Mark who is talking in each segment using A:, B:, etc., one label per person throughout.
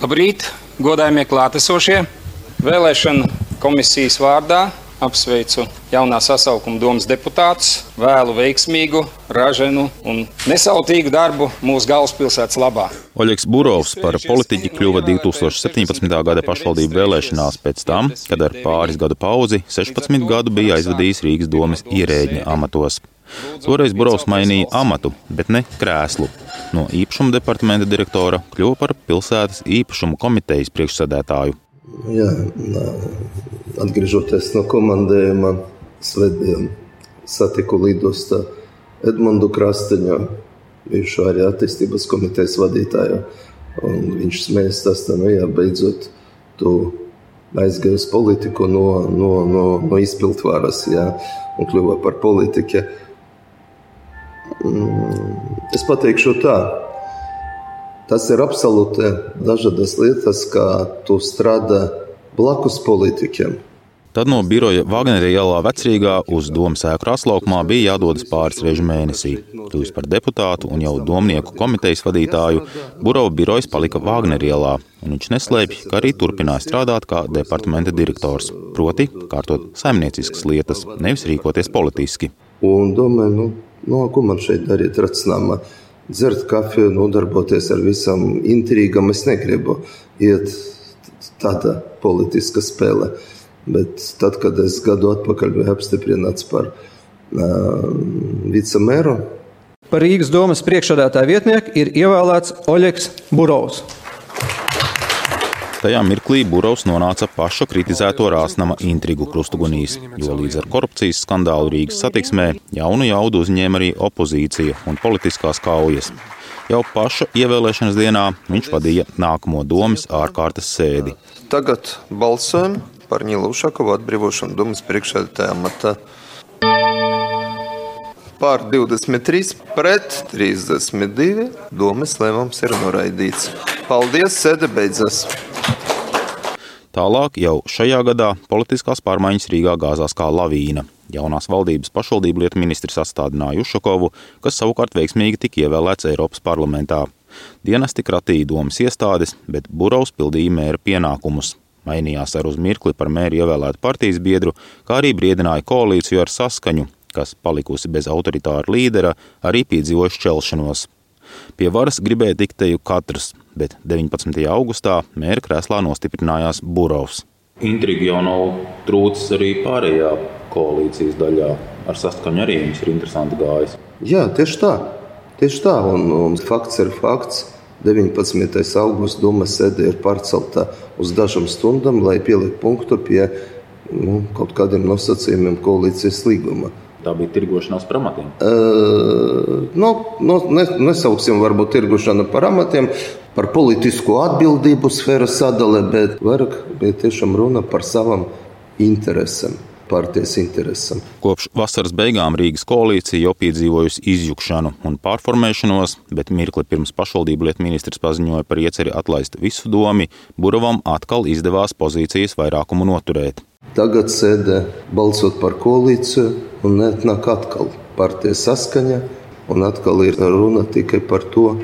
A: Labrīt, godājumie klātesošie! Vēlēšana komisijas vārdā apsveicu jaunā sasaukuma domas deputātus, vēlu veiksmīgu, raženu un nesautīgu darbu mūsu galvaspilsētas labā.
B: Oļegs Burovs par politiķi kļuva 2017. gada pašvaldību vēlēšanās pēc tam, kad ar pāris gadu pauzi 16 gadu bija aizvadījis Rīgas domas ierēģņa amatos. Toreiz Burovs mainīja amatu, bet ne krēslu. No īpašuma departamenta direktora kļuva par pilsētas īpašumu komitejas priekšsēdētāju.
C: Jā, atgriežoties no komandējuma, svētdien satiku lidostā Edmundu Krasteņu, bijušo arī attīstības komitejas vadītāju. Un viņš smējas tas, ka, nu jā, beidzot, tu aizgāji uz politiku no, no, no, no izpildvaras, jā, un kļuva par politiķu. Mm, es pateikšu tā, Tas ir absolūti dažādas lietas, kā tu strādā blakus politiķiem.
B: Tad no biroja Vāģneļa ielā vecrīgā uz domu sēku raslaukumā bija jādodas pāris reizes mēnesī. Kļūst par deputātu un jau domnieku komitejas vadītāju, Burova birojas palika Vāģneļa ielā, un viņš neslēpj, ka arī turpināja strādāt kā departamenta direktors. Proti, kārtot saimnieciskas lietas, nevis rīkoties politiski.
C: Un domāju, nu, nu, ko man šeit darīt, racinājumā? dzert kafiju, nodarboties ar visam intrīgam. Es negribu iet tādā politiska spēlē. Bet tad, kad es gadu atpakaļ biju apstiprināts par uh, vicemēru,
D: par Rīgas domas priekšsādātāja vietnieku ir ievēlēts Oļegs Burovs.
B: Tajā mirklī Burovs nonāca paša kritizēto rāsnama intrigu krustugunīs, jo līdz ar korupcijas skandālu Rīgas satiksmē jaunu jaudu uzņēma arī opozīcija un politiskās kaujas. Jau paša ievēlēšanas dienā viņš vadīja nākamo domas ārkārtas sēdi.
C: Tagad balsojam par Nīlu Ušakovu atbrīvošanu domas priekšsēdētāja matā. Pār 23, pret 32. Domas lēmums ir noraidīts. Paldies, sēde beidzas!
B: Tālāk jau šajā gadā politiskās pārmaiņas Rīgā gāzās kā lavīna. Jaunās valdības pašvaldību lietu ministrs atstādināja Ušakovu, kas savukārt veiksmīgi tika ievēlēts Eiropas parlamentā. Dienesti kratīja domas iestādes, bet Burovs pildīja mēra pienākumus. Mainījās ar uz mirkli par mēru ievēlētu partijas biedru, kā arī briedināja koalīciju ar saskaņu, kas palikusi bez autoritāra līdera, arī piedzīvoja šķelšanos. Pie varas gribēja tikt teju katrs, bet 19. augustā mēra krēslā nostiprinājās Burovs.
E: Intriga jau nav trūcis arī pārējā koalīcijas daļā. Ar saskaņu arī mums ir interesanti gājis.
C: Jā, tieši tā. Tieši tā, un, un fakts ir fakts. 19. augusta doma sēde ir pārcelta uz dažām stundām, lai pieliktu punktu pie nu, kaut kādiem nosacījumiem koalīcijas līguma.
E: Tā bija tirgošanās par amatiem.
C: Uh, nu, nu, nesauksim varbūt tirgošanu par amatiem, par politisko atbildību sfēras sadale, bet vairāk bija tiešām runa par savām interesēm. Partijas interesam.
B: Kopš vasaras beigām Rīgas koalīcija jau piedzīvojusi izjukšanu un pārformēšanos, bet mirkli pirms pašvaldību lietu ministrs paziņoja par ieceri atlaist visu domu, Burovam atkal izdevās pozīcijas vairākumu noturēt.
C: Tagad sēdē balsot par koalīciju un netnāk atkal partija saskaņa, un atkal ir runa tikai par to,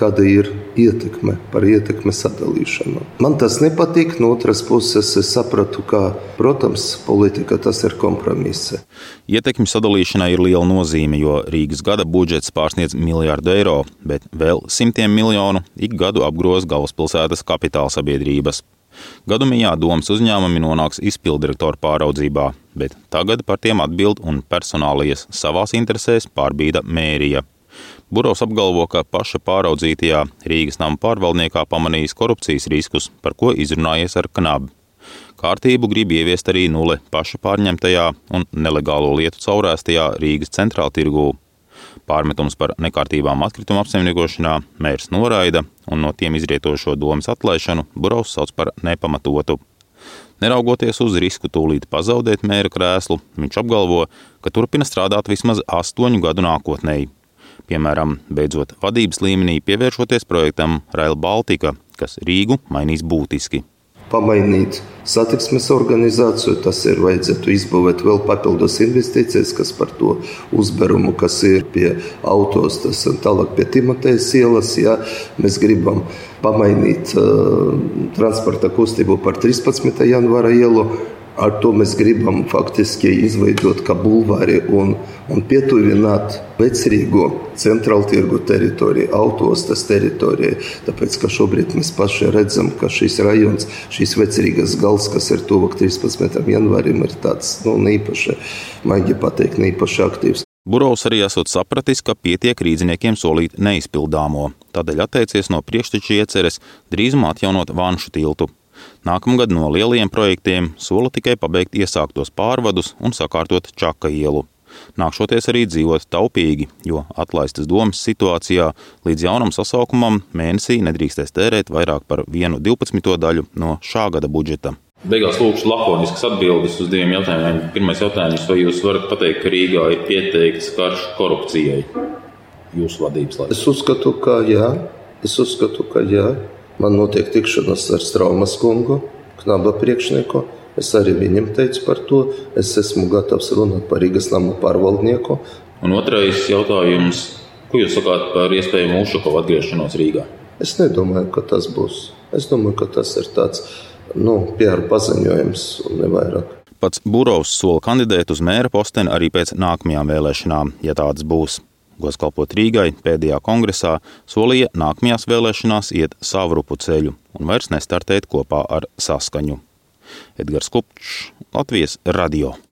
C: kāda ir ietekme, par ietekmes sadalīšanu. Man tas nepatīk, no otras puses es sapratu, ka, protams, politika tas ir kompromise.
B: Ietekmi sadalīšanai ir liela nozīme, jo Rīgas gada budžets pārsniedz miljārdu eiro, bet vēl simtiem miljonu ik gadu apgroz galvaspilsētas kapitāla sabiedrības. Gadumijā domas uzņēmumi nonāks izpildirektora pāraudzībā, bet tagad par tiem atbild un personālijas savās interesēs pārbīda mērija. Burovs apgalvo, ka paša pāraudzītajā Rīgas nama pārvaldniekā pamanījis korupcijas riskus, par ko izrunājies ar Knabu. Kārtību grib ieviest arī nulle paša pārņemtajā un nelegālo lietu caurēstajā Rīgas centrāla tirgū. Pārmetums par nekārtībām atkrituma apsaimniekošanā mērs noraida, un no tiem izrietošo domas atlaišanu Burovs sauc par nepamatotu. Neraugoties uz risku tūlīt pazaudēt mēra krēslu, viņš apgalvo, ka turpina strādāt vismaz astoņu gadu nākotnēji Piemēram, beidzot vadības līmenī pievēršoties projektam Rail Baltica, kas Rīgu mainīs būtiski.
C: Pamainīt satiksmes organizāciju. Tas ir vajadzētu izbūvēt vēl papildus investīcijas, kas par to uzberumu, kas ir pie autostas un tālāk pie Timotejas ielas. Ja mēs gribam pamainīt uh, transporta kustību par 13. janvāra ielu Ar to mēs gribam faktiski izveidot kā bulvāri un, un pietuvināt vecrīgo centrālu tirgu teritoriju, autostas teritoriju. Tāpēc, ka šobrīd mēs paši redzam, ka šis rajons, šīs vecrīgas gals, kas ir tuvāk 13. janvārim, ir tāds nu, neīpaši, maigi pateikt, neīpaši aktīvs.
B: Burovs arī esot sapratis, ka pietiek rīdziniekiem solīt neizpildāmo, tādēļ atteicies no priekšteču ieceres drīzumā atjaunot Vanšu tiltu. Nākamgad no lielajiem projektiem sola tikai pabeigt iesāktos pārvadus un sakārtot Čaka ielu. Nākšoties arī dzīvot taupīgi, jo atlaistas domas situācijā līdz jaunam sasaukumam mēnesī nedrīkstēs tērēt vairāk par vienu 12. daļu no šā gada budžeta.
E: Beigās lūkšu lakoniskas atbildes uz diviem jautājumiem. Pirmais jautājums, vai jūs varat pateikt, ka Rīgā ir pieteikts karš korupcijai jūsu vadības laikā?
C: Es uzskatu, ka jā. Es uzskatu, ka jā. Man notiek tikšanās ar Straumas kungu, knaba priekšnieku. Es arī viņam teicu par to. Es esmu gatavs runāt par Rīgas nama pārvaldnieku.
E: Un otrais jautājums. Ko jūs sakāt par iespējamu Ušakovu atgriešanos Rīgā?
C: Es nedomāju, ka tas būs. Es domāju, ka tas ir tāds nu, PR paziņojums un nevairāk.
B: Pats Burovs sola kandidēt uz mēra posteni arī pēc nākamajām vēlēšanām, ja tādas būs gos kalpot Rīgai pēdējā kongresā, solīja nākamajās vēlēšanās iet savu rupu ceļu un vairs nestartēt kopā ar saskaņu. Edgars Kupčs, Latvijas radio.